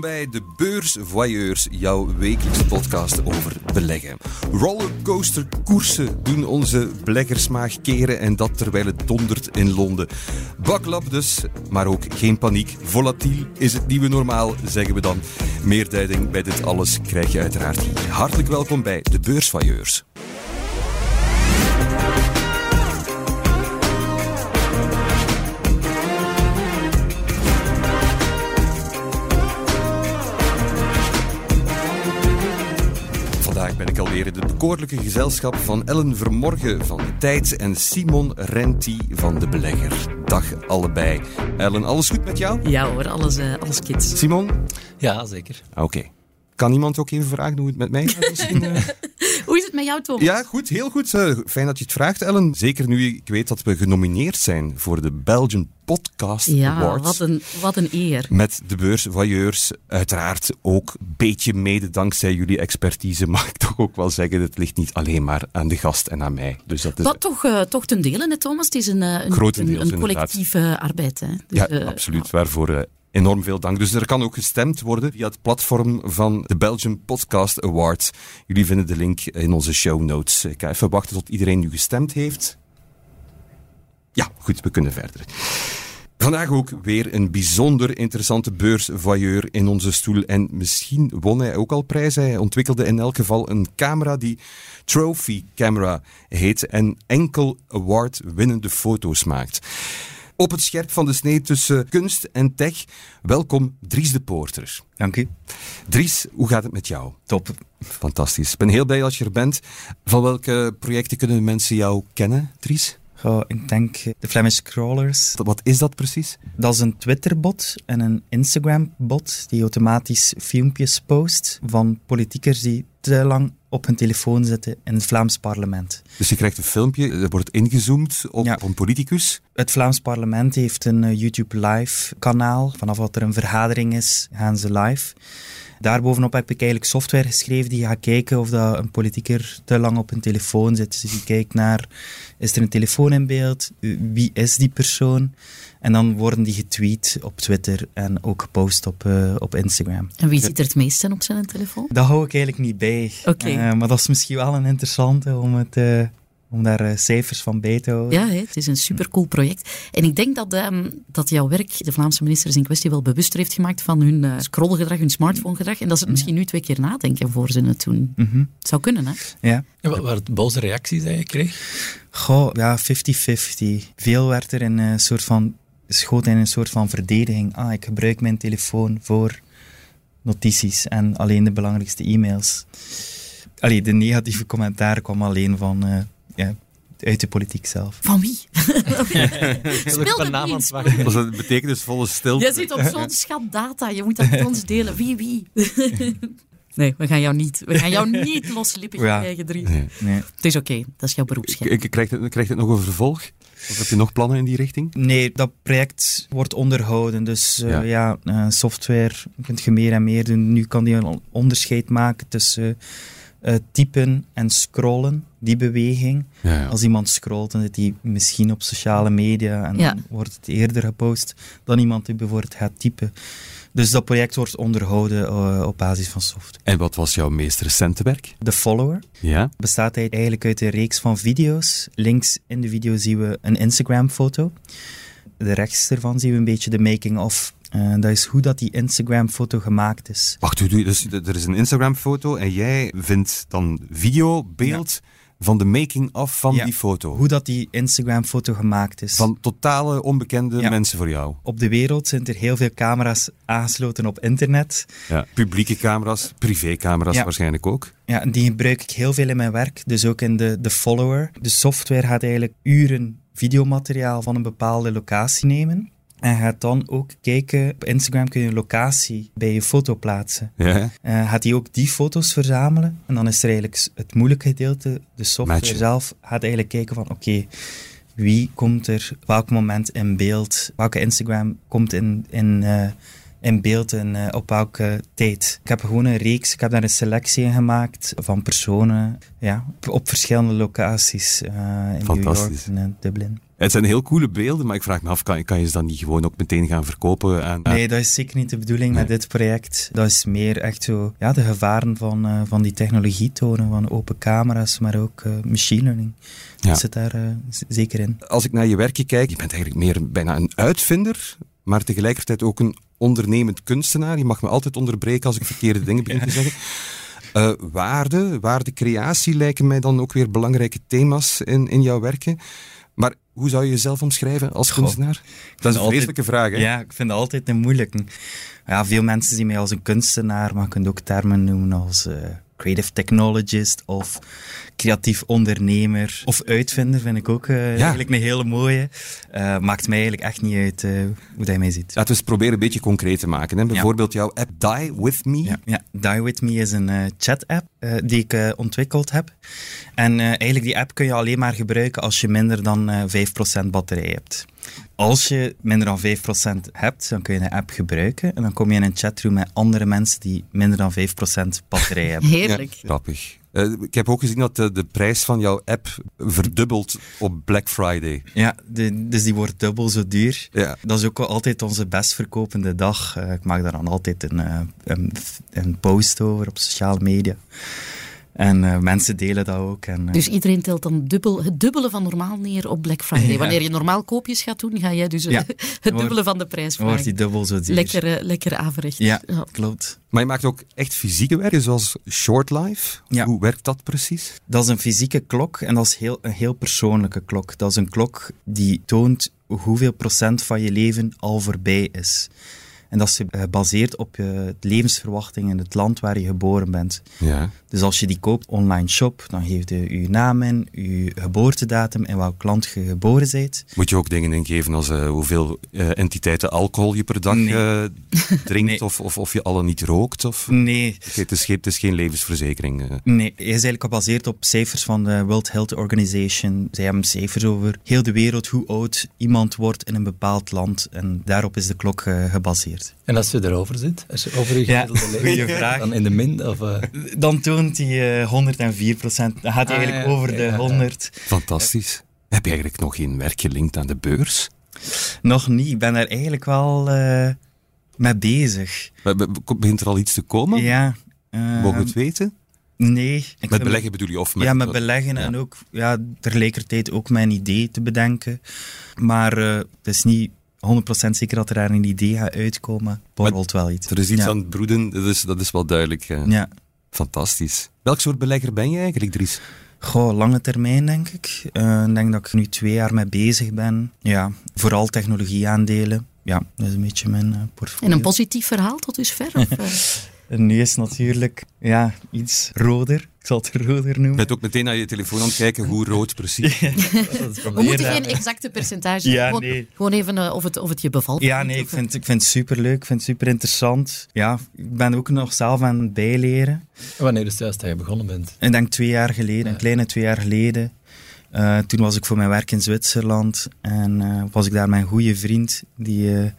welkom bij de Beurs Voyeurs, jouw wekelijkse podcast over beleggen. Rollercoasterkoersen doen onze beleggersmaag keren en dat terwijl het dondert in Londen. Baklap dus, maar ook geen paniek. Volatiel is het nieuwe normaal, zeggen we dan. Meer duiding bij dit alles krijg je uiteraard hier. Hartelijk welkom bij de Beurs In het bekoorlijke gezelschap van Ellen Vermorgen van de Tijd en Simon Renti van de Belegger. Dag allebei. Ellen, alles goed met jou? Ja hoor, alles, uh, alles kids. Simon? Ja, zeker. Oké. Kan iemand ook even vragen hoe het met mij gaat misschien? Uh... Hoe is het met jou, Thomas? Ja, goed, heel goed. Uh, fijn dat je het vraagt, Ellen. Zeker nu ik weet dat we genomineerd zijn voor de Belgian Podcast ja, Awards. wat een, wat een eer. Met de beurs Voyeurs. Uiteraard ook een beetje mede dankzij jullie expertise, mag ik toch ook wel zeggen. Het ligt niet alleen maar aan de gast en aan mij. Dus dat is wat toch, uh, toch ten dele, hè, Thomas? Het is een, een, een, een collectieve arbeid. Hè? Dus, ja, absoluut. Waarvoor enorm veel dank. Dus er kan ook gestemd worden via het platform van de Belgian Podcast Awards. Jullie vinden de link in onze show notes. Ik ga even wachten tot iedereen nu gestemd heeft. Ja, goed, we kunnen verder. Vandaag ook weer een bijzonder interessante beursvoyeur in onze stoel. En misschien won hij ook al prijzen. Hij ontwikkelde in elk geval een camera die Trophy Camera heet en enkel award-winnende foto's maakt op het scherp van de snee tussen kunst en tech. Welkom, Dries de Poorter. Dank u. Dries, hoe gaat het met jou? Top. Fantastisch. Ik ben heel blij dat je er bent. Van welke projecten kunnen mensen jou kennen, Dries? Oh, ik denk de Flemish Crawlers. Wat is dat precies? Dat is een Twitter-bot en een Instagram-bot die automatisch filmpjes post van politiekers die te lang op hun telefoon zitten in het Vlaams parlement. Dus je krijgt een filmpje, er wordt ingezoomd op, ja. een politicus? Het Vlaams parlement heeft een uh, YouTube live kanaal. Vanaf wat er een vergadering is, gaan ze live. Daarbovenop heb ik eigenlijk software geschreven die gaat kijken of dat een politieker te lang op een telefoon zit. Dus die kijkt naar, is er een telefoon in beeld? Wie is die persoon? En dan worden die getweet op Twitter en ook gepost op, uh, op Instagram. En wie zit er het meest in op zijn telefoon? Dat hou ik eigenlijk niet bij. Oké. Okay. Uh, maar dat is misschien wel een interessante om het... Uh, om daar uh, cijfers van bij te houden. Ja, het is een supercool project. En ik denk dat, um, dat jouw werk de Vlaamse ministers in kwestie wel bewuster heeft gemaakt van hun uh, scrollgedrag, hun smartphonegedrag. En dat ze het misschien nu twee keer nadenken voor ze het doen. Mm -hmm. Het zou kunnen, hè? Ja. En wat waren de boze reacties die je kreeg? Goh, ja, 50-50. Veel werd er een uh, soort van schoot in een soort van verdediging. Ah, ik gebruik mijn telefoon voor notities en alleen de belangrijkste e-mails. Allee, de negatieve commentaar kwam alleen van uh, ja, uit de politiek zelf. Van wie? Speel dat naam aan het Dat betekent dus volle stilte. Jij zit op zo'n schat data, je moet dat met ons delen. Wie, wie? Nee, we gaan jou niet, we gaan jou niet loslippen Ja. krijgen, drie. Nee. Nee. Het is oké, dat is jouw beroepsgeheim. Ik- Krijgt het, krijgt het nog een vervolg? Of heb je nog plannen in die richting? nee, dat project wordt onderhouden. Dus eh, Ja. ja, eh, software kun je meer en meer doen. Nu kan die een onderscheid maken tussen eh, typen en scrollen, die beweging. Ja, ja. Als iemand scrolt, dan zit hij misschien op sociale media en Ja. dan wordt het eerder gepost dan iemand die bijvoorbeeld gaat typen. Dus dat project wordt onderhouden eh, op basis van software. En wat was jouw meest recente werk? De Follower Ja? bestaat eigenlijk uit een reeks van video's. Links in de video zien we een Instagram-foto. De rechts ervan zien we een beetje de making-of. Eh, dat is hoe dat die Instagram-foto gemaakt is. Wacht, hoe dus er is een Instagram-foto en jij vindt dan video, beeld van de making-of van Ja. die foto. Hoe dat die Instagram-foto gemaakt is. Van totale onbekende Ja. mensen voor jou. Op de wereld zijn er heel veel camera's aangesloten op internet. Ja. Publieke camera's, privécamera's waarschijnlijk ook. Ja, en die gebruik ik heel veel in mijn werk, dus ook in de, de follower. De software gaat eigenlijk uren videomateriaal van een bepaalde locatie nemen. En gaat dan ook kijken, op Instagram kun je een locatie bij je foto plaatsen. Ja. Eh, gaat hij ook die foto's verzamelen. En dan is er eigenlijk het moeilijke gedeelte, de software Matchen. zelf, gaat eigenlijk kijken van oké, wie komt er welk moment in beeld, welke Instagram komt in, in, eh, in beeld en eh, op welke tijd. Ik heb gewoon een reeks, ik heb daar een selectie in gemaakt van personen ja, op, op verschillende locaties in New York en Dublin. Het zijn heel coole beelden, maar ik vraag me af, kan, kan je ze dan niet gewoon ook meteen gaan verkopen? Aan, Nee, dat is zeker niet de bedoeling met dit project. Dat is meer echt zo, ja, de gevaren van, eh, van die technologie tonen, van open camera's, maar ook eh, machine learning. Ja. Dat zit daar eh, zeker in. Als ik naar je werkje kijk, je bent eigenlijk meer bijna een uitvinder, maar tegelijkertijd ook een ondernemend kunstenaar. Je mag me altijd onderbreken als ik verkeerde dingen begin te zeggen. Eh, waarde, waardecreatie lijken mij dan ook weer belangrijke thema's in, in jouw werken. Hoe zou je jezelf omschrijven als Goh, kunstenaar? Dat is een altijd- vreselijke vraag, hè? Ja, ik vind dat altijd een moeilijke. Ja, veel mensen zien mij als een kunstenaar, maar je kunt ook termen noemen als eh, creative technologist of creatief ondernemer of uitvinder, vind ik ook eh, eigenlijk een hele mooie. Eh, maakt mij eigenlijk echt niet uit eh, hoe dat mij ziet. Laten we het proberen een beetje concreet te maken. Hè? Bijvoorbeeld jouw app Die With Me. Ja, ja. Die With Me is een chat-app die ik ontwikkeld heb. En eigenlijk die app kun je alleen maar gebruiken als je minder dan eh 5% batterij hebt. Als je minder dan 5% hebt, dan kun je de app gebruiken. En dan kom je in een chatroom met andere mensen die minder dan 5% batterij hebben. Heerlijk. Ja, grappig. Eh, ik heb ook gezien dat de, de prijs van jouw app verdubbelt op Black Friday. Ja, de- dus die wordt dubbel zo duur. Ja. Dat is ook wel altijd onze best verkopende dag. Eh, ik maak daar dan altijd een, eh, een, een post over op sociale media. En eh, mensen delen dat ook. En, eh, Dus iedereen telt dan dubbel, het dubbele van normaal neer op Black Friday. Ja. Wanneer je normaal koopjes gaat doen, ga jij dus Ja. het dubbele van de prijs dan wordt vragen. die dubbel zo duur. Lekker, eh, lekker averecht. Ja, klopt. Maar je maakt ook echt fysieke werken, zoals Short Life. Ja. Hoe werkt dat precies? Dat is een fysieke klok en dat is heel, een heel persoonlijke klok. Dat is een klok die toont hoeveel procent van je leven al voorbij is. En dat is gebaseerd op je levensverwachting in het land waar je geboren bent. Ja. Dus als je die koopt online shop, dan geeft je je naam in, je geboortedatum en welk land je geboren bent. Moet je ook dingen ingeven als eh, hoeveel eh, entiteiten alcohol je per dag Nee. eh, drinkt Nee. of, of, of je alle niet rookt? Of... Nee, het, is geen, het is geen levensverzekering. eh. Nee, hij is eigenlijk gebaseerd op cijfers van de World Health Organization. Zij hebben cijfers over heel de wereld, hoe oud iemand wordt in een bepaald land. En daarop is de klok eh, En als je erover zit, als je over je gemiddelde vraag. dan in de min? Of, eh, Dan toont hij eh, 104 procent. Dan gaat hij Ah, eigenlijk ja, over de ja, ja. 100. Fantastisch. Heb je eigenlijk nog geen werk gelinkt aan de beurs? Nog niet. Ik ben daar eigenlijk wel eh, mee bezig. Be- be- Begint er al iets te komen? Ja. eh, Mogen we het weten? Nee. Met beleggen bedoel je? Of met, ja, met beleggen ja. en ook ja, tegelijkertijd ook mijn idee te bedenken. Maar eh, het is niet 100% zeker dat er daar een idee gaat uitkomen. Borrelt wel iets. Er is iets ja. aan het broeden, dat is, dat is wel duidelijk. Ja. Fantastisch. Welk soort belegger ben je eigenlijk, Dries? Goh, lange termijn denk ik. Eh, Ik denk dat ik nu twee jaar mee bezig ben. Ja, vooral technologieaandelen. Ja, dat is een beetje mijn eh, portfolio. En een positief verhaal tot dusver? Of, eh? En nu is het natuurlijk ja, iets roder. Ik zal het roder Je noemen. bent ook meteen naar je telefoon aan het kijken, hoe rood precies. We moeten geen exacte percentage. Ja, gewoon, nee. gewoon even eh, of, het, of het je bevalt. Ja, nee, ik vind, ik vind het superleuk. Ik vind het super interessant. Ja, ik ben ook nog zelf aan het bijleren. wanneer is het juist dat je begonnen bent? Ik denk twee jaar geleden, een kleine twee jaar geleden. Eh, toen was ik voor mijn werk in Zwitserland en eh, was ik daar met een goede vriend die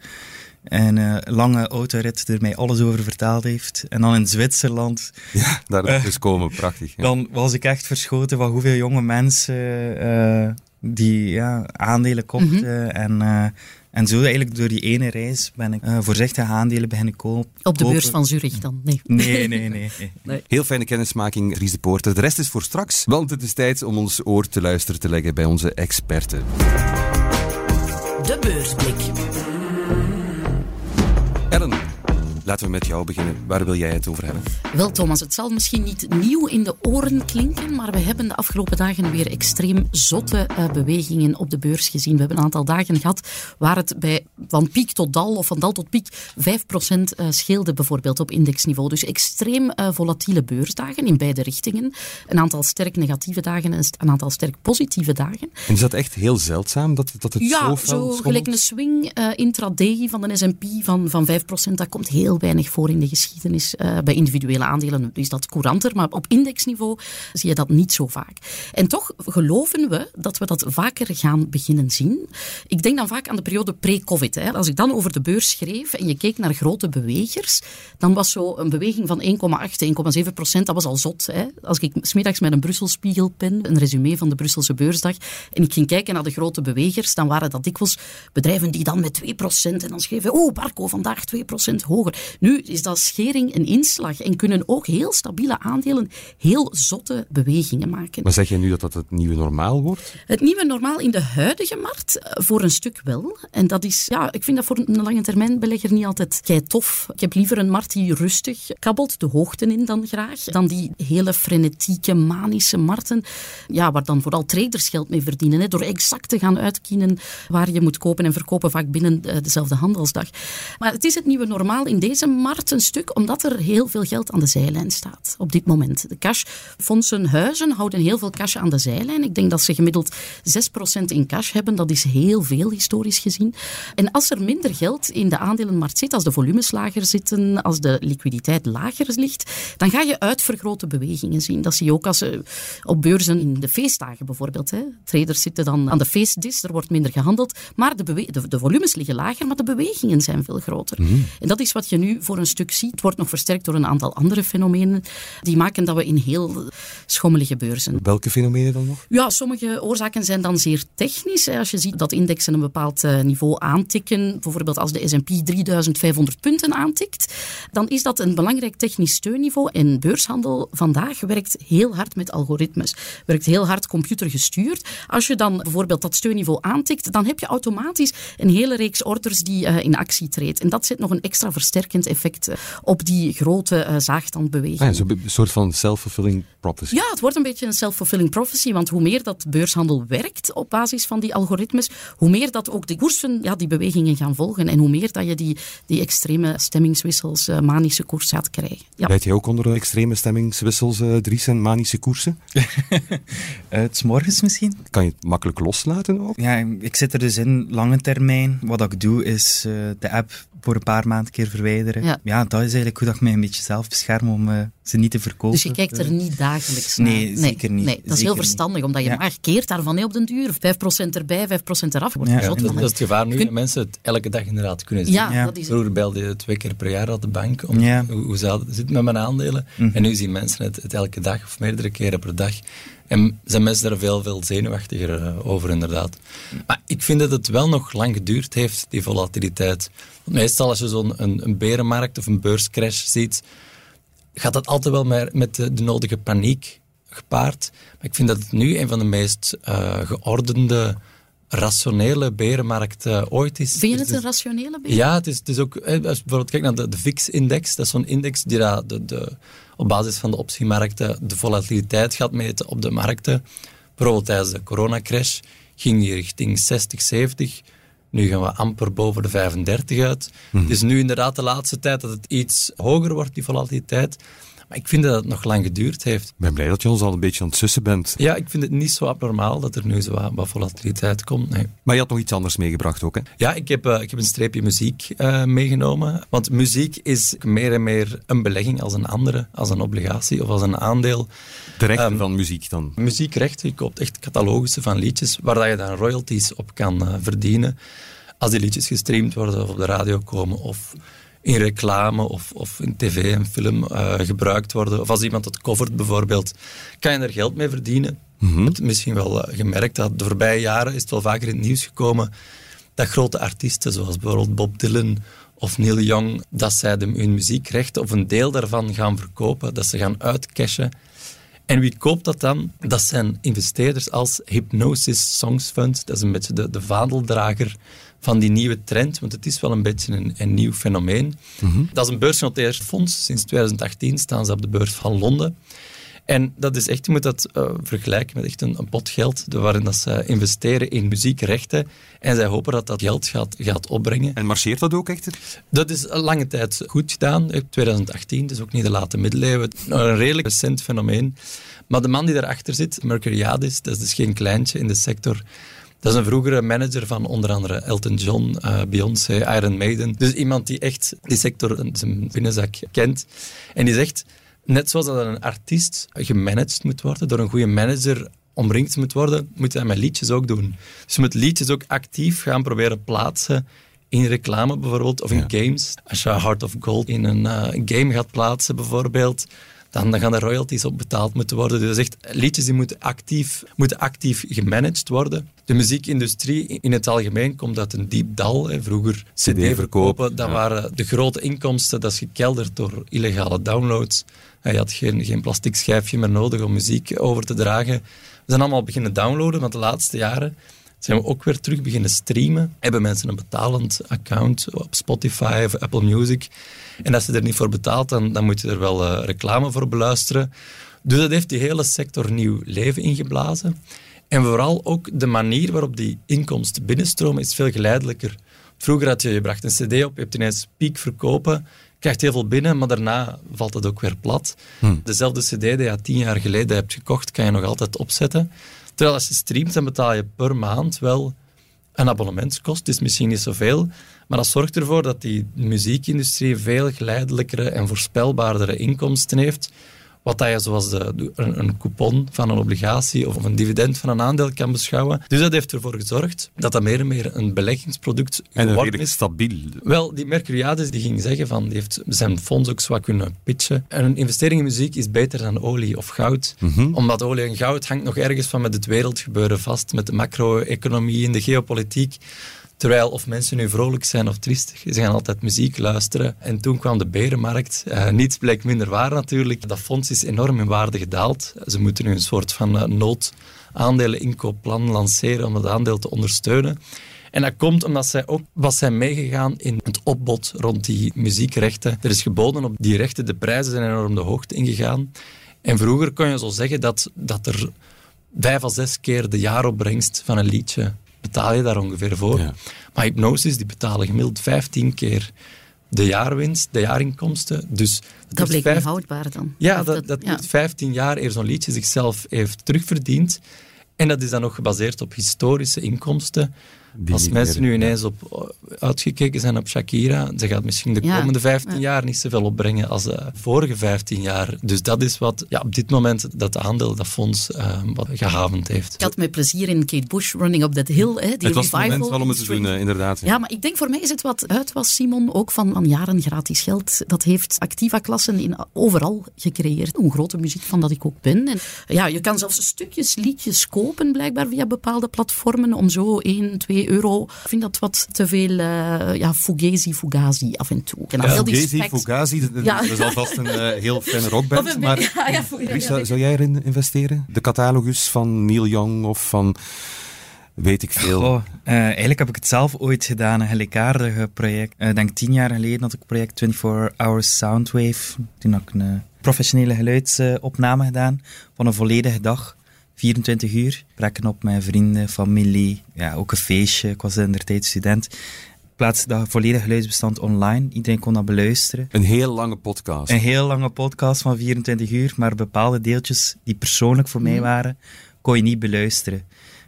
eh, een eh, lange autorit er mij alles over verteld heeft. En dan in Zwitserland, Ja, daar is dus komen, prachtig. Ja. dan was ik echt verschoten van hoeveel jonge mensen eh, die ja, aandelen kochten. en, eh, en zo eigenlijk door die ene reis ben ik eh, voorzichtig aandelen beginnen kopen. Op de beurs van Zurich dan? Nee. Nee, nee, nee. nee. Heel fijne kennismaking, Dries de Poorter. De rest is voor straks, want het is tijd om ons oor te luisteren te leggen bij onze experten. De beursblik. Laten we met jou beginnen. Waar wil jij het over hebben? Wel, Thomas, het zal misschien niet nieuw in de oren klinken, maar we hebben de afgelopen dagen weer extreem zotte eh, bewegingen op de beurs gezien. We hebben een aantal dagen gehad waar het bij van piek tot dal of van dal tot piek 5% eh, scheelde bijvoorbeeld op indexniveau. Dus extreem eh, volatiele beursdagen in beide richtingen. Een aantal sterk negatieve dagen en een aantal sterk positieve dagen. En is dat echt heel zeldzaam, dat, dat het Ja, zo fel zo gelijk een swing eh, intraday van de S&P van, van 5%, dat komt heel weinig voor in de geschiedenis. Uh, bij individuele aandelen is dat couranter, maar op indexniveau zie je dat niet zo vaak. En toch geloven we dat we dat vaker gaan beginnen zien. Ik denk dan vaak aan de periode pre-COVID. Als ik dan over de beurs schreef en je keek naar grote bewegers, dan was zo een beweging van 1,8, 1,7 procent, dat was al zot. Hè? Als ik smiddags met een Brusselspiegelpen, een resume van de Brusselse beursdag, en ik ging kijken naar de grote bewegers, dan waren dat dikwijls bedrijven die dan met 2 procent, en dan schreven, oh Barco, vandaag 2 procent hoger. Nu is dat schering een inslag en kunnen ook heel stabiele aandelen heel zotte bewegingen maken. Maar zeg je nu dat dat het nieuwe normaal wordt? Het nieuwe normaal in de huidige markt, eh, voor een stuk wel. En dat is, ja, ik vind dat voor een lange termijn belegger niet altijd kei tof. Ik heb liever een markt die rustig kabbelt, de hoogten in dan graag, dan die hele frenetieke, manische markten, ja, waar dan vooral traders geld mee verdienen, hè, door exact te gaan uitkiezen waar je moet kopen en verkopen, vaak binnen eh, dezelfde handelsdag. Maar het is het nieuwe normaal in deze markt een stuk, omdat er heel veel geld aan de zijlijn staat op dit moment. De cashfondsen, huizen houden heel veel cash aan de zijlijn. Ik denk dat ze gemiddeld 6% in cash hebben. Dat is heel veel historisch gezien. En als er minder geld in de aandelenmarkt zit, als de volumes lager zitten, als de liquiditeit lager ligt, dan ga je uitvergrote bewegingen zien. Dat zie je ook als uh, op beurzen in de feestdagen bijvoorbeeld. Hè. Traders zitten dan aan de feestdis, er wordt minder gehandeld, maar de, de, de volumes liggen lager, maar de bewegingen zijn veel groter. Mhm. En dat is wat je nu voor een stuk ziet. Het wordt nog versterkt door een aantal andere fenomenen die maken dat we in heel schommelige beurzen. Welke fenomenen dan nog? Ja, sommige oorzaken zijn dan zeer technisch. Als je ziet dat indexen een bepaald eh, niveau aantikken, bijvoorbeeld als de S&P 3500 punten aantikt, dan is dat een belangrijk technisch steunniveau. En beurshandel vandaag werkt heel hard met algoritmes, werkt heel hard computergestuurd. Als je dan bijvoorbeeld dat steunniveau aantikt, dan heb je automatisch een hele reeks orders die uh, in actie treedt. En dat zet nog een extra versterkend effect uh, op die grote uh, zaagtandbeweging. Ah, ja, een soort van self-fulfilling prophecy. Ja, het wordt een beetje een self-fulfilling prophecy, want hoe meer dat beurshandel werkt op basis van die algoritmes, hoe meer dat ook de koersen ja, die bewegingen gaan volgen en hoe meer dat je die, die extreme stemmingswissels, uh, manische koers gaat krijgen. Ja. Leidt jij ook onder extreme stemmingswissels, uh, Dries, en manische koersen? het morgens misschien. Kan je het makkelijk loslaten ook? Ja, ik zit er dus in, lange termijn. Wat ik doe is uh, de app voor een paar maanden keer verwijderen. Ja. ja, dat is eigenlijk hoe dat ik mij een beetje zelf bescherm om uh, ze niet te verkopen. Dus je kijkt er niet dagelijks naar? Nee, zeker niet. Nee, dat is zeker heel verstandig, omdat je Ja. maar keert daarvan op den duur. 5% erbij, 5% eraf. Wordt Ja, zot Dat, is het gevaar nu, Kun- mensen het elke dag inderdaad kunnen zien. Ja, Ja. dat is het. Vroeger belde je twee keer per jaar aan de bank om Ja. hoe, hoe zou het zitten met mijn aandelen. Mhm. En nu zien mensen het, het elke dag of meerdere keren per dag. En zijn mensen daar veel, veel zenuwachtiger eh, over, inderdaad. Maar ik vind dat het wel nog lang geduurd heeft, die volatiliteit. Want meestal als je zo'n een, een berenmarkt of een beurscrash ziet, gaat dat altijd wel met, met de, de nodige paniek gepaard. Maar ik vind dat het nu een van de meest eh, geordende, rationele berenmarkten ooit is. Vind je het Dus- een rationele beeld? ja, het is, het is ook, eh, als je bijvoorbeeld kijkt naar de, de VIX-index, dat is zo'n index die daar de, de, op basis van de optiemarkten de volatiliteit gaat meten op de markten. Bijvoorbeeld tijdens de coronacrash ging die richting 60, 70. Nu gaan we amper boven de 35 uit. Het is nu inderdaad de laatste tijd dat het iets hoger wordt, die volatiliteit. Maar ik vind dat het nog lang geduurd heeft. Ik ben blij dat je ons al een beetje aan het sussen bent. Ja, ik vind het niet zo abnormaal dat er nu zo wat, wat volatiliteit komt. Nee. Maar je had nog iets anders meegebracht ook, hè? Ja, ik heb, eh, ik heb een streepje muziek eh, meegenomen. Want muziek is meer en meer een belegging als een andere, als een obligatie of als een aandeel. De rechten Ehm, van muziek dan. Muziekrechten, je koopt echt catalogussen van liedjes waar dat je dan royalties op kan eh, verdienen. Als die liedjes gestreamd worden of op de radio komen of in reclame of, of in tv en film eh, gebruikt worden. Of als iemand het covert bijvoorbeeld, kan je er geld mee verdienen. Je hebt misschien wel eh, gemerkt dat de voorbije jaren is het wel vaker in het nieuws gekomen dat grote artiesten zoals bijvoorbeeld Bob Dylan of Neil Young, dat zij de, hun muziekrechten of een deel daarvan gaan verkopen, dat ze gaan uitcashen. En wie koopt dat dan? Dat zijn investeerders als Hypnosis Songs Fund. Dat is een beetje de, de vaandeldrager van die nieuwe trend, want het is wel een beetje een, een nieuw fenomeen. Dat is een beursgenoteerd fonds. Sinds 2018 staan ze op de beurs van Londen. En dat is echt, je moet dat eh, vergelijken met echt een, een pot geld, waarin dat ze investeren in muziekrechten. En zij hopen dat dat geld gaat, gaat opbrengen. En marcheert dat ook echt? Dat is een lange tijd goed gedaan. Eh, 2018, dus ook niet de late middeleeuwen. Een redelijk recent fenomeen. Maar de man die daarachter zit, Mercuriadis, dat is dus geen kleintje in de sector. Dat is een vroegere manager van onder andere Elton John, uh, Beyoncé, Iron Maiden. Dus iemand die echt die sector zijn binnenzak kent. En die zegt, net zoals dat een artiest gemanaged moet worden door een goede manager omringd moet worden, moet hij met liedjes ook doen. Dus je moet liedjes ook actief gaan proberen plaatsen in reclame bijvoorbeeld, of in games. Als je Heart of Gold in een uh, game gaat plaatsen bijvoorbeeld, dan, dan gaan er royalties op betaald moeten worden. Dus echt, liedjes die moeten actief, moeten actief gemanaged worden. De muziekindustrie in het algemeen komt uit een diep dal. Hè. Vroeger CD-verkopen, dat waren de grote inkomsten. Dat is gekelderd door illegale downloads. Je had geen, geen plastic schijfje meer nodig om muziek over te dragen. We zijn allemaal beginnen downloaden, want de laatste jaren zijn we ook weer terug beginnen streamen. Hebben mensen een betalend account op Spotify of Apple Music. En als je er niet voor betaalt, dan, dan moet je er wel uh, reclame voor beluisteren. Dus dat heeft die hele sector nieuw leven ingeblazen. En vooral ook de manier waarop die inkomsten binnenstromen is veel geleidelijker. Vroeger had je, je bracht een cd op, je hebt ineens piek verkopen, krijgt heel veel binnen, maar daarna valt het ook weer plat. Hmm. Dezelfde cd die je tien jaar geleden hebt gekocht, kan je nog altijd opzetten. Terwijl als je streamt, dan betaal je per maand wel een abonnementskost. Is misschien niet zoveel, maar dat zorgt ervoor dat die muziekindustrie veel geleidelijkere en voorspelbaardere inkomsten heeft wat dat je zoals de, een, een, coupon van een obligatie of een dividend van een aandeel kan beschouwen. Dus dat heeft ervoor gezorgd dat dat meer en meer een beleggingsproduct en redelijk is. stabiel. Wel, die Mercuriades die ging zeggen van, die heeft zijn fonds ook zo kunnen pitchen. En een investering in muziek is beter dan olie of goud. Mhm. Omdat olie en goud hangt nog ergens van met het wereldgebeuren vast, met de macro-economie en de geopolitiek. Terwijl of mensen nu vrolijk zijn of triestig, ze gaan altijd muziek luisteren. En toen kwam de berenmarkt. Uh, niets bleek minder waar natuurlijk. Dat fonds is enorm in waarde gedaald. Ze moeten nu een soort van uh, noodaandeleninkoopplan lanceren om het aandeel te ondersteunen. En dat komt omdat zij ook was zijn meegegaan in het opbod rond die muziekrechten. Er is geboden op die rechten, de prijzen zijn enorm de hoogte ingegaan. En vroeger kon je zo zeggen dat, dat er vijf à zes keer de jaaropbrengst van een liedje betaal je daar ongeveer voor. Maar hypnosis, die betalen gemiddeld 15 keer de jaarwinst, de jaarinkomsten. Dus dat bleek vijf... houdbaar dan. Ja, dat, dat, dat 15 jaar eer zo'n liedje zichzelf heeft terugverdiend. En dat is dan nog gebaseerd op historische inkomsten. Als mensen nu ineens op, uitgekeken zijn op Shakira, ze gaat misschien de komende 15 jaar niet zoveel opbrengen als de vorige 15 jaar. Dus dat is wat ja, op dit moment dat aandeel, dat fonds, uh, wat gehavend heeft. Ik had met plezier in Kate Bush Running Up That Hill, hè, die het was revival. Het moment wel om het te doen, uh, inderdaad. Ja. maar ik denk voor mij is het wat uit was, Simon, ook van, van jaren gratis geld. Dat heeft Activa-klassen in overal gecreëerd. Hoe grote muziek van dat ik ook ben. En, ja, je kan zelfs stukjes liedjes kopen, blijkbaar via bepaalde platformen, om zo 1, 2 euro. Ik vind dat wat te veel uh, ja, fugazi, fugazi af en toe. En ja, fugazi, fugazi, dat, ja. is alvast een uh, heel fijne rockband. Maar ja, Risa, zou jij erin investeren? De catalogus van Neil Young of van weet ik veel. Oh, uh, eigenlijk heb ik het zelf ooit gedaan, een gelijkaardige project. Ik uh, denk tien jaar geleden had ik het project 24 Hours Soundwave. Toen had ik een professionele geluidsopname gedaan van een volledige dag. 24 uur. Prakken op mijn vrienden, familie. Ja, ook een feestje. Ik was in der tijd student. Ik plaatste dat volledige geluidsbestand online. Iedereen kon dat beluisteren. Een heel lange podcast. Een heel lange podcast van 24 uur. Maar bepaalde deeltjes die persoonlijk voor mij mhm. waren, kon je niet beluisteren.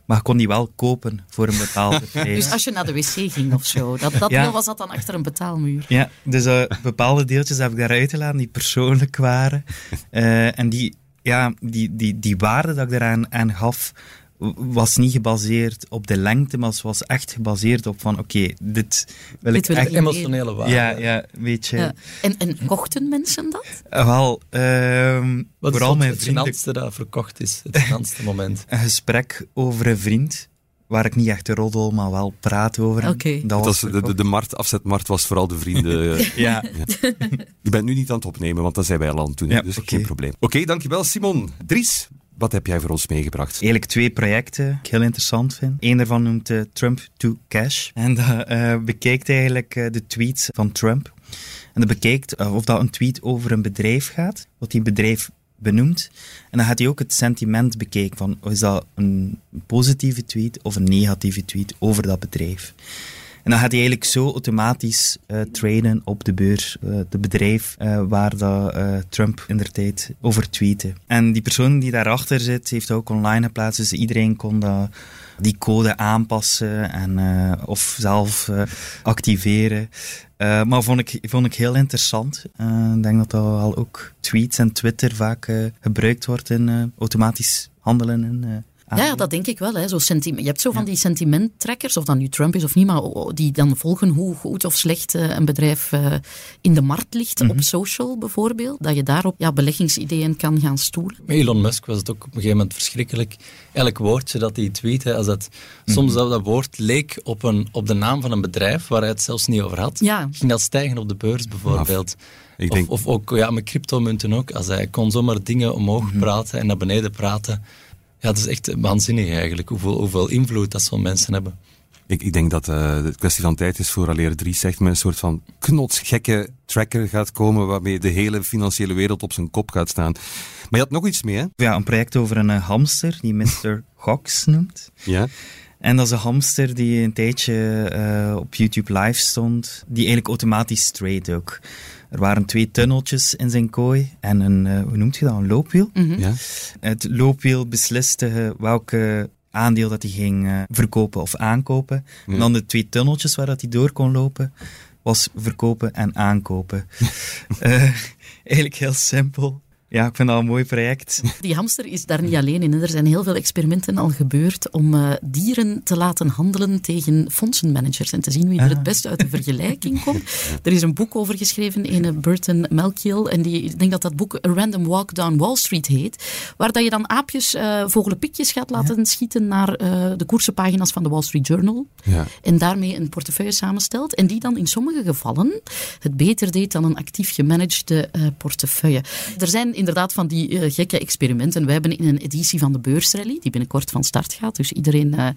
Maar je kon die wel kopen voor een bepaalde prijs. Dus als je naar de wc ging of zo, dat, dat deel was dat dan achter een betaalmuur? Ja, dus uh, bepaalde deeltjes heb ik daaruit gelaten die persoonlijk waren. Uh, en die ja, die, die, die waarde dat ik eraan aan gaf, was niet gebaseerd op de lengte, maar was echt gebaseerd op van, oké, dit wil ik echt... Emotionele waarde. Ja, ja, weet je. Ja. En, en kochten mensen dat? Uh, wel, uh, Wat vooral is mijn het vrienden... dat verkocht is? Het finantste moment? Een gesprek over een vriend waar ik niet echt roddel, maar wel praat over. Okay. Dat was de, de, de markt, afzetmarkt was vooral de vrienden. ja. ja. Je bent nu niet aan het opnemen, want dat zijn wij al aan het doen, ja, dus okay. geen probleem. Oké, dankjewel Simon. Dries, wat heb jij voor ons meegebracht? Eigenlijk twee projecten die ik heel interessant vind. Eén daarvan noemt uh, Trump to Cash. En dat uh, bekijkt eigenlijk uh, de tweets van Trump. En dat bekijkt of dat een tweet over een bedrijf gaat, wat die bedrijf benoemd. En dan gaat hij ook het sentiment bekijken van is dat een positieve tweet of een negatieve tweet over dat bedrijf. En dan gaat hij eigenlijk zo automatisch uh, traden op de beurs, uh, de bedrijf uh, waar dat, Trump in der tijd over tweette. En die persoon die daarachter zit, heeft ook online geplaatst, dus iedereen kon dat die code aanpassen en, uh, of zelf uh, activeren. Uh, maar vond ik, vond ik heel interessant. Ik denk dat dat al ook tweets en Twitter vaak gebruikt wordt in automatisch handelen en ja, dat denk ik wel. Hè. Zo je hebt zo van die sentimenttrekkers, of dat nu Trump is of niet, maar die dan volgen hoe goed of slecht eh, een bedrijf uh, in de markt ligt, op mhm. social bijvoorbeeld. Dat je daarop ja, beleggingsideeën kan gaan stoelen. Met Elon Musk was het ook op een gegeven moment verschrikkelijk. Elk woordje dat hij tweette, als dat, mm soms dat, dat woord leek op, een, op de naam van een bedrijf waar hij het zelfs niet over had, ja. ging dat stijgen op de beurs bijvoorbeeld. Ik denk... of, of, ook ja, met cryptomunten ook. Als hij kon zomaar dingen omhoog mhm. praten en naar beneden praten ja, het is echt waanzinnig eigenlijk, hoeveel, hoeveel invloed dat zo'n mensen hebben. Ik, ik denk dat uh, de kwestie van tijd is voor Aleer 3 zegt met een soort van knotsgekke tracker gaat komen waarmee de hele financiële wereld op zijn kop gaat staan. Maar je had nog iets mee, hè? Ja, een project over een uh, hamster die Mr. Gox noemt. Ja. En dat is een hamster die een tijdje uh, op YouTube live stond, die eigenlijk automatisch trade ook. Er waren twee tunneltjes in zijn kooi en een, uh, hoe noemt je dat, een loopwiel. Mhm. ja. Het loopwiel besliste welke aandeel dat hij ging uh, verkopen of aankopen. En dan de twee tunneltjes waar dat hij door kon lopen, was verkopen en aankopen. uh, eigenlijk heel simpel. Ja, ik vind dat een mooi project. Die hamster is daar niet alleen in. Er zijn heel veel experimenten al gebeurd om uh, dieren te laten handelen tegen fondsenmanagers en te zien wie er het ah. beste uit de vergelijking komt. Er is een boek over geschreven, een Burton Malkiel, en die, ik denk dat dat boek A Random Walk Down Wall Street heet, waar dat je dan aapjes, uh, vogelenpikjes gaat laten schieten naar uh, de koersenpagina's van de Wall Street Journal ja. en daarmee een portefeuille samenstelt en die dan in sommige gevallen het beter deed dan een actief gemanagede portefeuille. Er zijn inderdaad van die uh, gekke experimenten. Wij hebben in een editie van de beursrally, die binnenkort van start gaat, dus iedereen uh,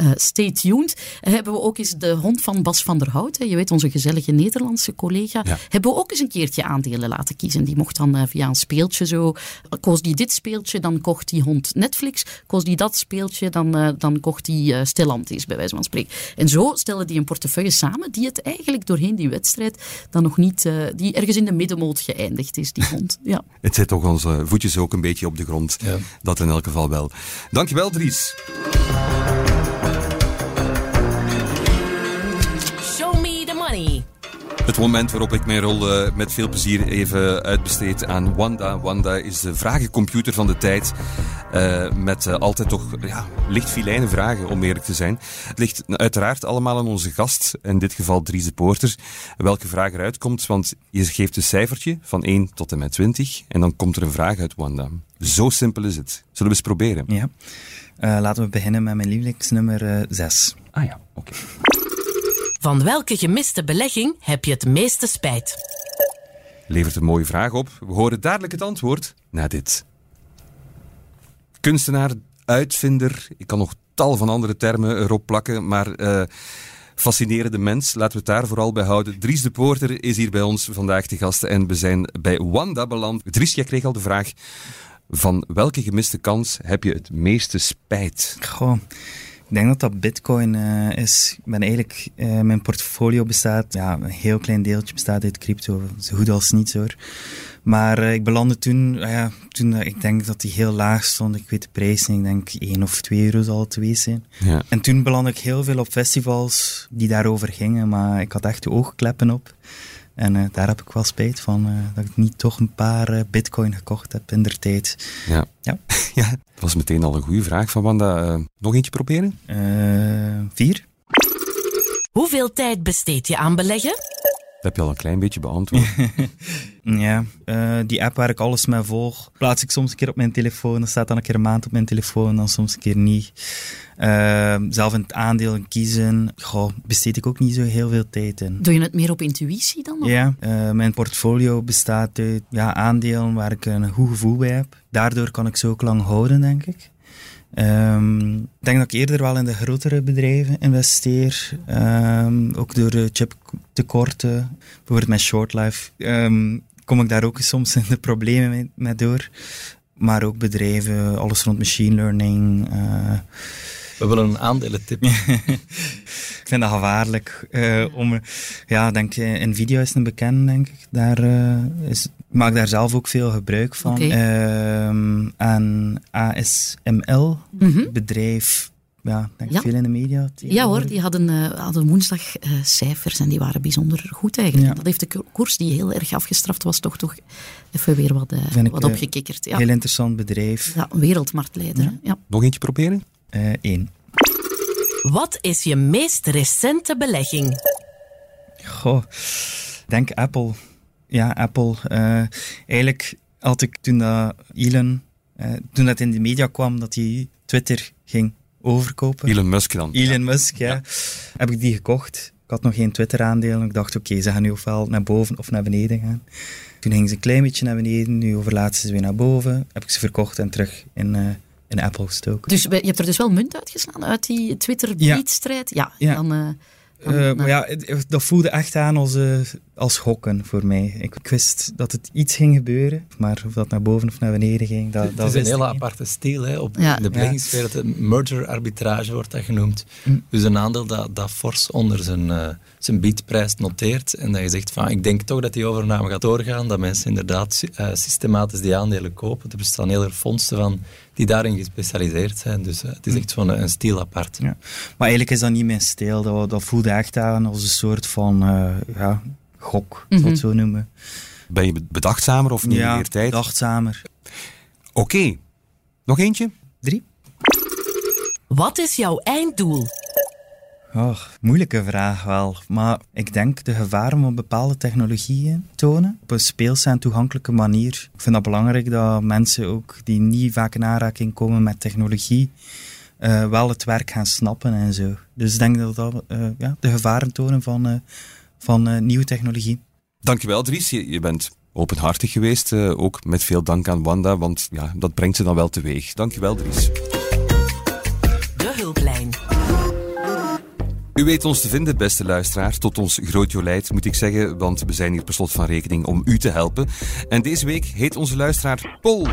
uh, stay tuned, hebben we ook eens de hond van Bas van der Hout, hè, je weet, onze gezellige Nederlandse collega, hebben we ook eens een keertje aandelen laten kiezen. Die mocht dan via een speeltje zo, koos die dit speeltje, dan kocht die hond Netflix, koos die dat speeltje, dan, dan kocht die Stellantis, bij wijze van spreken. En zo stellen die een portefeuille samen die het eigenlijk doorheen die wedstrijd dan nog niet, die ergens in de middenmoot geëindigd is, die hond. Ja zet toch onze voetjes ook een beetje op de grond. Ja. Dat in elk geval wel. Dankjewel, Dries. Show me the money. Het moment waarop ik mijn rol uh, met veel plezier even uitbesteed aan Wanda. Wanda is de vragencomputer van de tijd. Uh, met uh, altijd toch ja, licht filijne vragen, om eerlijk te zijn. Het ligt uiteraard allemaal aan onze gast, in dit geval Dries de Poorter, welke vraag eruit komt. Want je geeft een cijfertje van 1 tot en met 20 en dan komt er een vraag uit Wanda. Zo simpel is het. Zullen we eens proberen? Ja. laten we beginnen met mijn lievelingsnummer 6. ah ja, oké. Van welke gemiste belegging heb je het meeste spijt? Levert een mooie vraag op. We horen dadelijk het antwoord na dit. Kunstenaar, uitvinder, ik kan nog tal van andere termen erop plakken, maar uh, fascinerende mens, laten we het daar vooral bij houden. Dries de Poorter is hier bij ons vandaag te gast en we zijn bij Wanda beland. Dries, jij kreeg al de vraag, van welke gemiste kans heb je het meeste spijt? Goh. Ik denk dat dat bitcoin uh, is. Ik ben eigenlijk, uh, mijn portfolio bestaat, ja, een heel klein deeltje bestaat uit crypto. Zo goed als niets hoor. Maar uh, ik belandde toen, ja, toen ik denk dat die heel laag stond. Ik weet de prijs niet, ik denk 1 of 2 euro zal het geweest zijn. Ja. En toen belandde ik heel veel op festivals die daarover gingen, maar ik had echt de oogkleppen op. En uh, daar heb ik wel spijt van, uh, dat ik niet toch een paar uh, bitcoin gekocht heb in der tijd. Ja. Ja. ja, dat was meteen al een goede vraag van Wanda. nog eentje proberen? vier. Hoeveel tijd besteed je aan beleggen? Dat heb je al een klein beetje beantwoord. ja, uh, die app waar ik alles mee volg, plaats ik soms een keer op mijn telefoon. Dan staat dan een keer een maand op mijn telefoon, dan soms een keer niet. Uh, zelf in het aandeel kiezen, goh, besteed ik ook niet zo heel veel tijd in. Doe je het meer op intuïtie dan? Of? Ja, uh, mijn portfolio bestaat uit ja, aandelen waar ik een goed gevoel bij heb. Daardoor kan ik ze ook lang houden, denk ik. Um, ik denk dat ik eerder wel in de grotere bedrijven investeer. Um, ook door de chiptekorten, bijvoorbeeld met Shortlife, um, kom ik daar ook soms in de problemen mee, mee door. Maar ook bedrijven, alles rond machine learning. Uh, We willen een aandelentip. ik vind dat gevaarlijk. Uh, om, ja, denk, Nvidia is een bekend, denk ik. Daar, uh, is, maak daar zelf ook veel gebruik van. Okay. Uh, en ASML, mm bedrijf ja, denk ja. veel in de media. Ja hoor, die hadden, uh, hadden woensdag uh, cijfers en die waren bijzonder goed eigenlijk. Ja. Dat heeft de koers die heel erg afgestraft was toch, toch even weer wat, uh, wat opgekikkerd. Ja. Heel interessant bedrijf. Ja, wereldmarktleider. Ja. Nog eentje proberen? Eén. Wat is je meest recente belegging? Goh, denk Apple. Ja, Apple. eigenlijk had ik toen dat Elon, toen dat in de media kwam, dat hij Twitter ging overkopen. Elon Musk dan? Elon Musk, ja. Heb ik die gekocht. Ik had nog geen Twitter-aandelen. Ik dacht, oké, ze gaan nu ofwel naar boven of naar beneden gaan. Toen ging ze een klein beetje naar beneden. Nu overlaten ze weer naar boven. Heb ik ze verkocht en terug in, uh, in Apple gestoken. Dus je hebt er dus wel munt uitgeslaan uit die Twitter-beatstrijd? Ja. ja. Dan, uh, uh, maar ja, dat voelde echt aan als, uh, als gokken voor mij. Ik, ik, wist dat het iets ging gebeuren, maar of dat naar boven of naar beneden ging, dat, het dat is een hele aparte stijl. Hè. Op ja. de beleggingswereld, ja. merger arbitrage wordt dat genoemd. Mm. Dus een aandeel dat, dat fors onder zijn, uh, zijn biedprijs noteert en dat je zegt van, ik denk toch dat die overname gaat doorgaan, dat mensen inderdaad systematisch die aandelen kopen. Er bestaan hele fondsen van die daarin gespecialiseerd zijn. Dus het is mm. echt van een, een stijl apart. Ja. Maar eigenlijk is dat niet mijn stijl. Dat, dat voelde echt aan als een soort van ja, gok, mm -hmm. het zo noemen. Ben je bedachtzamer of niet ja, meer tijd? bedachtzamer. Oké. Nog eentje? Drie. Wat is jouw einddoel? Oh, moeilijke vraag wel. Maar ik denk de gevaren van bepaalde technologieën tonen op een speelse en toegankelijke manier. Ik vind dat belangrijk dat mensen ook die niet vaak in aanraking komen met technologie, uh, wel het werk gaan snappen en zo. Dus ik denk dat dat uh, ja, de gevaren tonen van, uh, van nieuwe technologie. Dankjewel Dries, je, je bent openhartig geweest. ook met veel dank aan Wanda, want ja, dat brengt ze dan wel teweeg. Dankjewel Dries. De hulplijn. U weet ons te vinden, beste luisteraar. Tot ons groot jolijt, moet ik zeggen, want we zijn hier per slot van rekening om u te helpen. En deze week heet onze luisteraar Paul.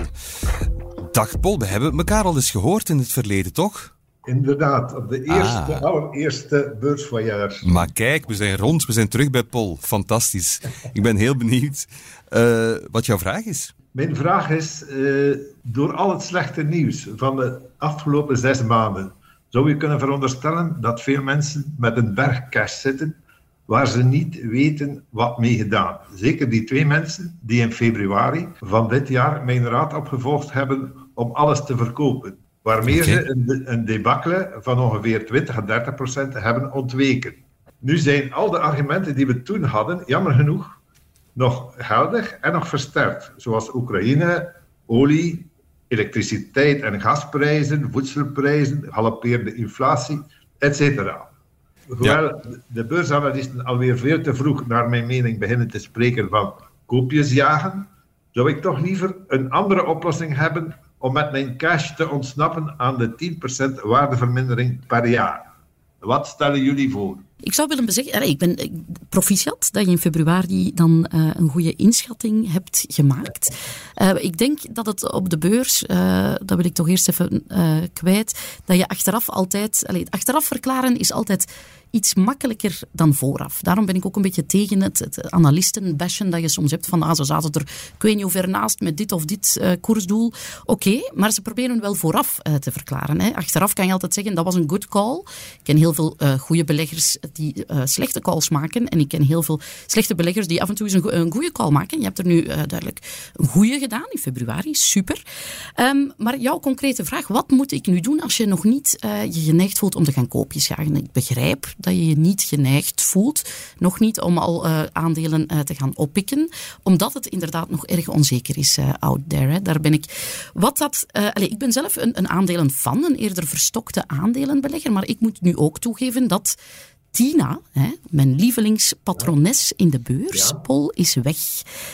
Dag Paul, we hebben elkaar al eens gehoord in het verleden, toch? Inderdaad, op de eerste, ah. allereerste beursvoorjaar. Maar kijk, we zijn rond, we zijn terug bij Paul. Fantastisch. ik ben heel benieuwd uh, wat jouw vraag is. Mijn vraag is, uh, door al het slechte nieuws van de afgelopen zes maanden, zou je kunnen veronderstellen dat veel mensen met een berg cash zitten waar ze niet weten wat mee gedaan. Zeker die twee mensen die in februari van dit jaar mijn raad opgevolgd hebben om alles te verkopen. Waarmee ze een, een debacle van ongeveer 20 à 30 procent hebben ontweken. Nu zijn al de argumenten die we toen hadden, jammer genoeg, nog geldig en nog versterkt. Zoals Oekraïne, olie, elektriciteit en gasprijzen, voedselprijzen, galopperende inflatie, etc. Hoewel de beursanalisten alweer veel te vroeg, naar mijn mening, beginnen te spreken van koopjes jagen, zou ik toch liever een andere oplossing hebben om met mijn cash te ontsnappen aan de 10% waardevermindering per jaar. Wat stellen jullie voor? Ik zou willen zeggen, ik ben proficiat dat je in februari dan uh, een goede inschatting hebt gemaakt. Uh, ik denk dat het op de beurs, uh, dat wil ik toch eerst even kwijt, dat je achteraf altijd, achteraf verklaren is altijd iets makkelijker dan vooraf. Daarom ben ik ook een beetje tegen het, het analistenbashen dat je soms hebt van ah, ze zaten er ik weet niet hoe ver naast met dit of dit koersdoel. Oké, maar ze proberen wel vooraf te verklaren. Hè. Achteraf kan je altijd zeggen dat was een good call. Ik ken heel veel uh, goede beleggers die slechte calls maken en ik ken heel veel slechte beleggers die af en toe eens een, goede call maken. Je hebt er nu duidelijk een goede gedaan in februari, super. Um, maar jouw concrete vraag, wat moet ik nu doen als je nog niet je geneigd voelt om te gaan koopjes jagen? Ik begrijp dat je je niet geneigd voelt, nog niet om al aandelen te gaan oppikken, omdat het inderdaad nog erg onzeker is out there. Daar ben ik. Wat dat, allez, ik ben zelf een, een aandelen van, een eerder verstokte aandelenbelegger, maar ik moet nu ook toegeven dat Tina, hè, mijn lievelingspatrones in de beurs, Pol, is weg.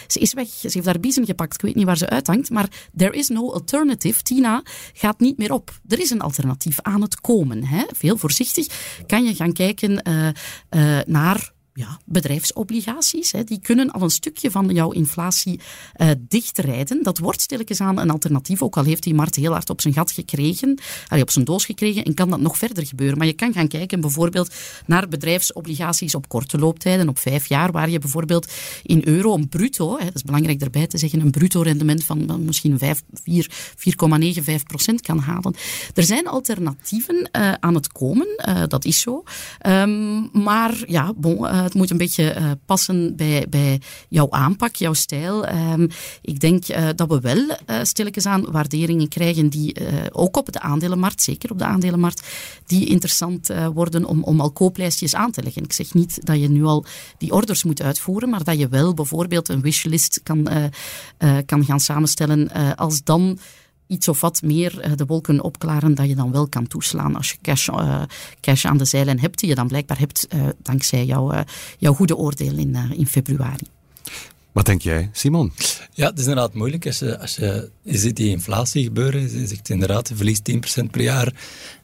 Ze is weg. Ze heeft haar biezen gepakt. Ik weet niet waar ze uithangt, maar there is no alternative. Tina gaat niet meer op. Er is een alternatief aan het komen. Hè. Veel voorzichtig kan je gaan kijken uh, uh, naar ja, bedrijfsobligaties. Hè, die kunnen al een stukje van jouw inflatie uh, dichtrijden. Dat wordt stilletjes aan een alternatief, ook al heeft die markt heel hard op zijn gat gekregen, op zijn doos gekregen, en kan dat nog verder gebeuren. Maar je kan gaan kijken bijvoorbeeld naar bedrijfsobligaties op korte looptijden, op vijf jaar, waar je bijvoorbeeld in euro een bruto, hè, dat is belangrijk erbij te zeggen, een bruto rendement van misschien 4,9, 5 procent kan halen. Er zijn alternatieven uh, aan het komen, uh, dat is zo. Um, maar ja, bon, het moet een beetje uh, passen bij, bij jouw aanpak, jouw stijl. Um, ik denk uh, dat we wel uh, stilletjes aan waarderingen krijgen die ook op de aandelenmarkt, zeker op de aandelenmarkt, die interessant worden om, om al kooplijstjes aan te leggen. Ik zeg niet dat je nu al die orders moet uitvoeren, maar dat je wel bijvoorbeeld een wishlist kan, kan gaan samenstellen als dan iets of wat meer de wolken opklaren dat je dan wel kan toeslaan als je cash, uh, cash aan de zeilen hebt, die je dan blijkbaar hebt uh, dankzij jouw, uh, jouw goede oordeel in, in februari. Wat denk jij, Simon? Ja, het is inderdaad moeilijk als je, als je, je ziet die inflatie gebeuren. Je zegt inderdaad, je verliest 10% per jaar.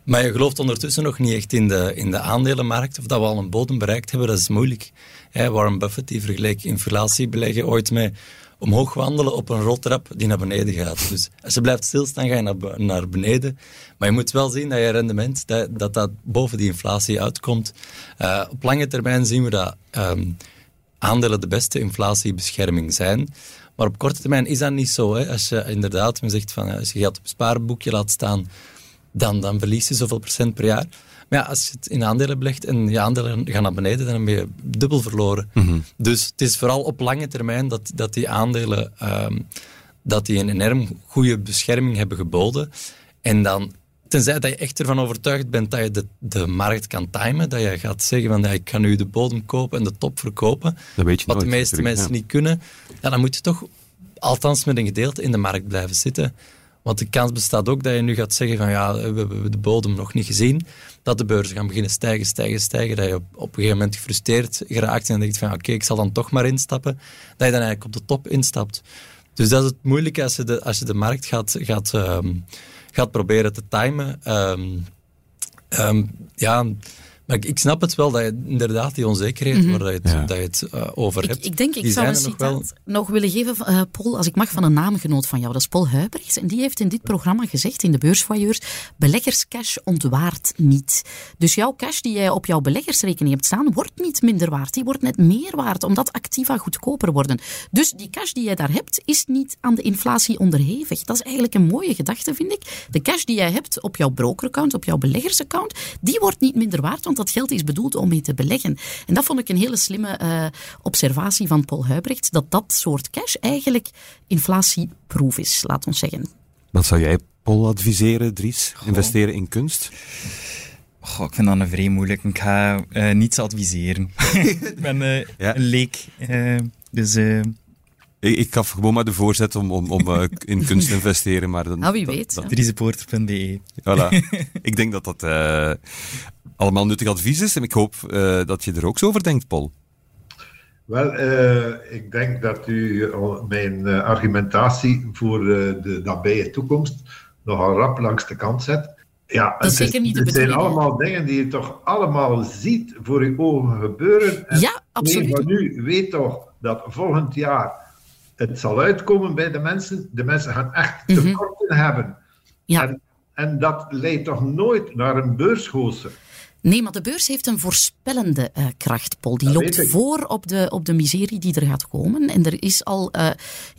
Maar je gelooft ondertussen nog niet echt in de, in de aandelenmarkt. Of dat we al een bodem bereikt hebben, dat is moeilijk. Warren Buffett die vergeleek inflatiebeleggen ooit met omhoog wandelen op een roltrap die naar beneden gaat. Dus als je blijft stilstaan, ga je naar, naar beneden. Maar je moet wel zien dat je rendement, dat dat, dat boven die inflatie uitkomt. Uh, op lange termijn zien we dat um, aandelen de beste inflatiebescherming zijn. Maar op korte termijn is dat niet zo. Hè. Als je inderdaad zegt van als je geld op een spaarboekje laat staan, dan, dan verlies je zoveel procent per jaar. Maar ja, als je het in aandelen belegt en je aandelen gaan naar beneden, dan ben je dubbel verloren. Mhm. Dus het is vooral op lange termijn dat, dat die aandelen um, dat die een enorm goede bescherming hebben geboden. En dan, tenzij dat je echt ervan overtuigd bent dat je de, de markt kan timen, dat je gaat zeggen van ja, ik kan nu de bodem kopen en de top verkopen, dat weet je wat nooit, de meeste mensen ja. niet kunnen, ja, dan moet je toch althans met een gedeelte in de markt blijven zitten. Want de kans bestaat ook dat je nu gaat zeggen van ja, we hebben de bodem nog niet gezien. Dat de beurzen gaan beginnen stijgen, stijgen, stijgen. Dat je op, een gegeven moment gefrustreerd geraakt en denkt van oké, ik zal dan toch maar instappen. Dat je dan eigenlijk op de top instapt. Dus dat is het moeilijke als je de, als je de markt gaat, gaat, um, gaat proberen te timen. Um, um, ja, maar ik, ik, snap het wel dat je inderdaad die onzekerheid mm -hmm. waar je het, ja. dat je het uh, over hebt. Ik, ik denk, ik die zou een nog citaat wel... nog willen geven, uh, Paul, als ik mag, van een naamgenoot van jou. Dat is Paul Huibrechts. En die heeft in dit programma gezegd, in de beursvoyeurs, beleggerscash ontwaart niet. Dus jouw cash die jij op jouw beleggersrekening hebt staan, wordt niet minder waard. Die wordt net meer waard, omdat activa goedkoper worden. Dus die cash die jij daar hebt, is niet aan de inflatie onderhevig. Dat is eigenlijk een mooie gedachte, vind ik. De cash die jij hebt op jouw brokeraccount, op jouw beleggersaccount, die wordt niet minder waard, want dat geld is bedoeld om mee te beleggen. En dat vond ik een hele slimme uh, observatie van Paul Huibrecht, dat dat soort cash eigenlijk inflatieproof is, laat ons zeggen. Wat zou jij, Paul, adviseren, Dries? Goh. Investeren in kunst? Goh, ik vind dat een vrij moeilijk. Ik ga uh, niets adviseren. ik ben uh, ja. een leek. dus... Ik, ik gaf gewoon maar de voorzet om, om, om uh, in kunst te investeren. Maar dan, nou, wie weet. Dat, Driesepoorter.be Voilà. ik denk dat dat uh, allemaal nuttig advies is. En ik hoop uh, dat je er ook zo over denkt, Paul. Wel, ik denk dat u mijn argumentatie voor de nabije toekomst nogal rap langs de kant zet. Ja, dat is zeker niet de Het zijn allemaal dingen die je toch allemaal ziet voor je ogen gebeuren. En ja, absoluut. Maar nu weet toch dat volgend jaar het zal uitkomen bij de mensen. De mensen gaan echt tekorten mm -hmm. hebben. Ja. En, en, dat leidt toch nooooit naar een beursgozer. Nee, maar de beurs heeft een voorspellende uh, kracht, Paul. Die dat loopt voor op de, op de miserie die er gaat komen. En er is al uh,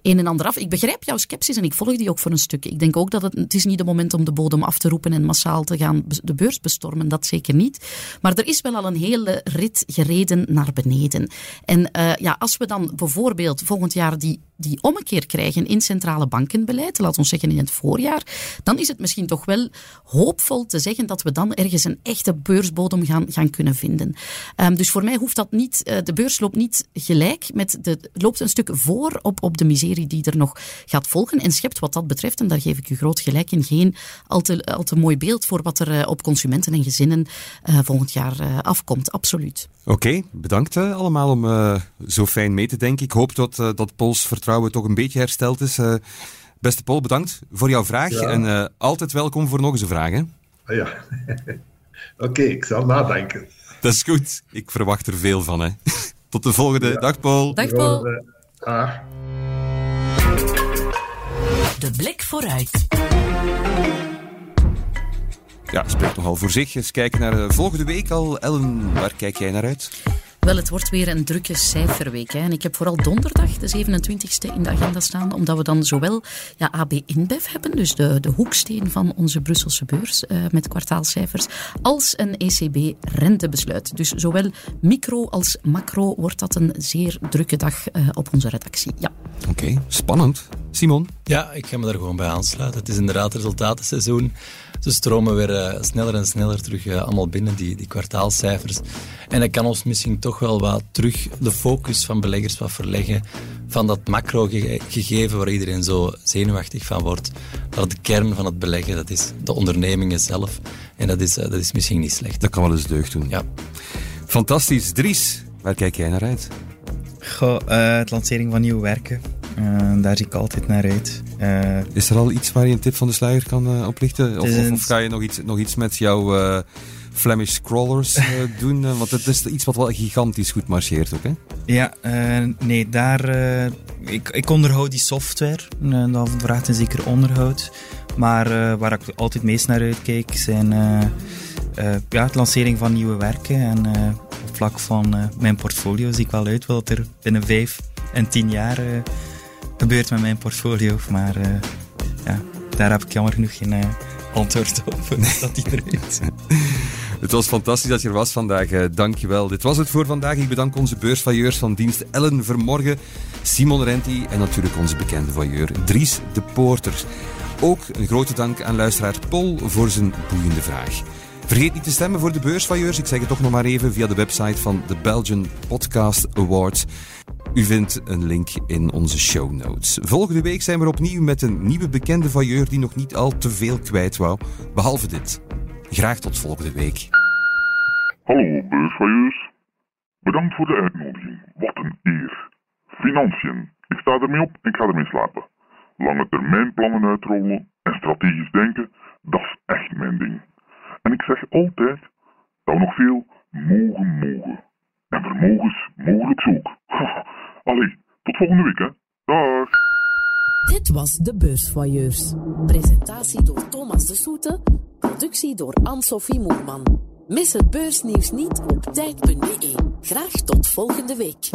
een en ander af. Ik begrijp jouw sceptisch en ik volg die ook voor een stuk. Ik denk ook dat het, het is niet het moment om de bodem af te roepen en massaal te gaan de beurs bestormen. Dat zeker niet. Maar er is wel al een hele rit gereden naar beneden. En uh, ja, als we dan bijvoorbeeld volgend jaar die, die ommekeer krijgen in centrale bankenbeleid, laat ons zeggen in het voorjaar, dan is het misschien toch wel hoopvol te zeggen dat we dan ergens een echte beurs bodem gaan, gaan kunnen vinden. Um, dus voor mij hoeft dat niet, uh, de beurs loopt niet gelijk, met de, loopt een stuk voor op, op de miserie die er nog gaat volgen en schept wat dat betreft, en daar geef ik u groot gelijk in, geen al te, al te mooi beeld voor wat er uh, op consumenten en gezinnen uh, volgend jaar afkomt. Absoluut. Oké, okay, bedankt allemaal om zo fijn mee te denken. Ik hoop dat, dat Pols vertrouwen toch een beetje hersteld is. beste Paul, bedankt voor jouw vraag ja. en altijd welkom voor nog eens een vraag. Hè? Ja. Oké, okay, ik zal nadenken. Dat is goed. Ik verwacht er veel van. Hè. Tot de volgende. Dag Paul. Dag Paul. De blik vooruit. Ja, spreekt nogal voor zich. Eens kijken naar de volgende week al. Ellen, waar kijk jij naar uit? Wel, het wordt weer een drukke cijferweek. Hè. En ik heb vooral donderdag, de 27e, in de agenda staan. Omdat we dan zowel ja, AB InBev hebben, dus de, de hoeksteen van onze Brusselse beurs uh, met kwartaalcijfers, als een ECB-rentebesluit. Dus zowel micro als macro wordt dat een zeer drukke dag uh, op onze redactie. Ja. Oké, spannend. Simon? Ja, ik ga me daar gewoon bij aansluiten. Het is inderdaad resultatenseizoen. Ze stromen weer uh, sneller en sneller terug uh, allemaal binnen, die, die kwartaalcijfers. En dat kan ons misschien toch wel wat terug de focus van beleggers wat verleggen van dat macro-gegeven waar iedereen zo zenuwachtig van wordt. Dat de kern van het beleggen, dat is de ondernemingen zelf. En dat is, uh, dat is misschien niet slecht. Dat kan wel eens deugd doen. Ja. Fantastisch. Dries, waar kijk jij naar uit? Goh, uh, het lancering van nieuwe werken. Uh, daar zie ik altijd naar uit. Uh, is er al iets waar je een tip van de sluier kan uh, oplichten? Of, of, of, ga je nog iets, nog iets met jouw Flemish scrollers doen? want het is iets wat wel gigantisch goed marcheert ook, hè? Ja, nee, daar... ik, ik onderhoud die software. dat vraagt een zeker onderhoud. Maar waar ik altijd meest naar uitkijk zijn... ja, het lancering van nieuwe werken en op vlak van mijn portfolio zie ik wel uit wat er binnen vijf en tien jaar gebeurt met mijn portfolio. Maar uh, ja, daar heb ik jammer genoeg geen uh, antwoord op. Nee. Dat die eruit. Het was fantastisch dat je er was vandaag. Uh, dankjewel. Dit was het voor vandaag. Ik bedank onze beursvailleurs van dienst Ellen Vermorgen, Simon Renti en natuurlijk onze bekende vailleur Dries de Poorter. Ook een grote dank aan luisteraar Paul voor zijn boeiende vraag. Vergeet niet te stemmen voor de beursvailleurs. Ik zeg het toch nog maar even via de website van de Belgian Podcast Awards. U vindt een link in onze show notes. Volgende week zijn we opnieuw met een nieuwe bekende vailleur die nog niet al te veel kwijt wou. Behalve dit. Graag tot volgende week. Hallo beursvailleurs. Bedankt voor de uitnodiging. Wat een eer. Financiën. Ik sta ermee op en ik ga ermee slapen. Lange termijn plannen uitrollen en strategisch denken, dat is echt mijn ding. En ik zeg altijd dat nog veel mogen mogen. En vermogens mogelijk ook. Tot volgende week. Dag. Dit was de Beursvoyeurs. Presentatie door Thomas de Soete. Productie door Anne-Sophie Moerman. Mis het beursnieuws niet op tijd.be. Graag tot volgende week.